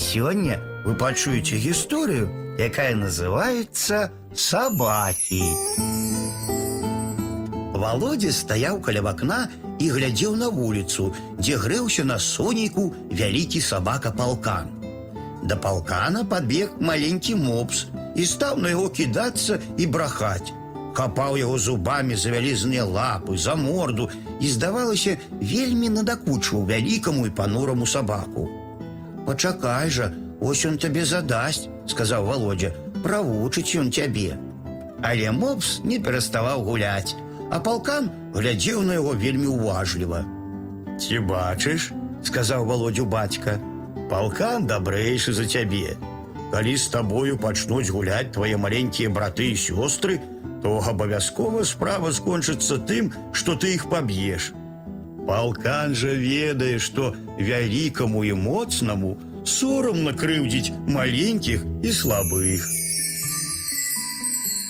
Сегодня вы пачуеце гісторыю, якая называется «Собаки». Володя стаяў каля вакна і глядзеў на вуліцу, дзе грэўся на сонейку вялікі сабака палкан. Да палкана падбег маленькі мопс і стаў на яго кідацца і брахаць. Хапаў яго зубамі за вялізныя лапы, за морду і, здавалася, вельмі надакучваў вялікаму і панураму сабаку. Пачакай жа, ось ён табе задасць, сказаў Володя, правучыць ён цябе. Але мопс не пераставаў гуляць, а палкан глядзеў на яго вельмі уважліва. Ці бачыш, сказаў володю бацька, палкан дабрэйшы за цябе. Калі з табою пачнуць гуляць твае маленькія браты і сёстры, то абавязкова справа скончыцца тым, што ты іх паб'еш. Палкан жа ведае, што вялікаму і моцнаму сорамна крыўдзіць маленькіх і слабых.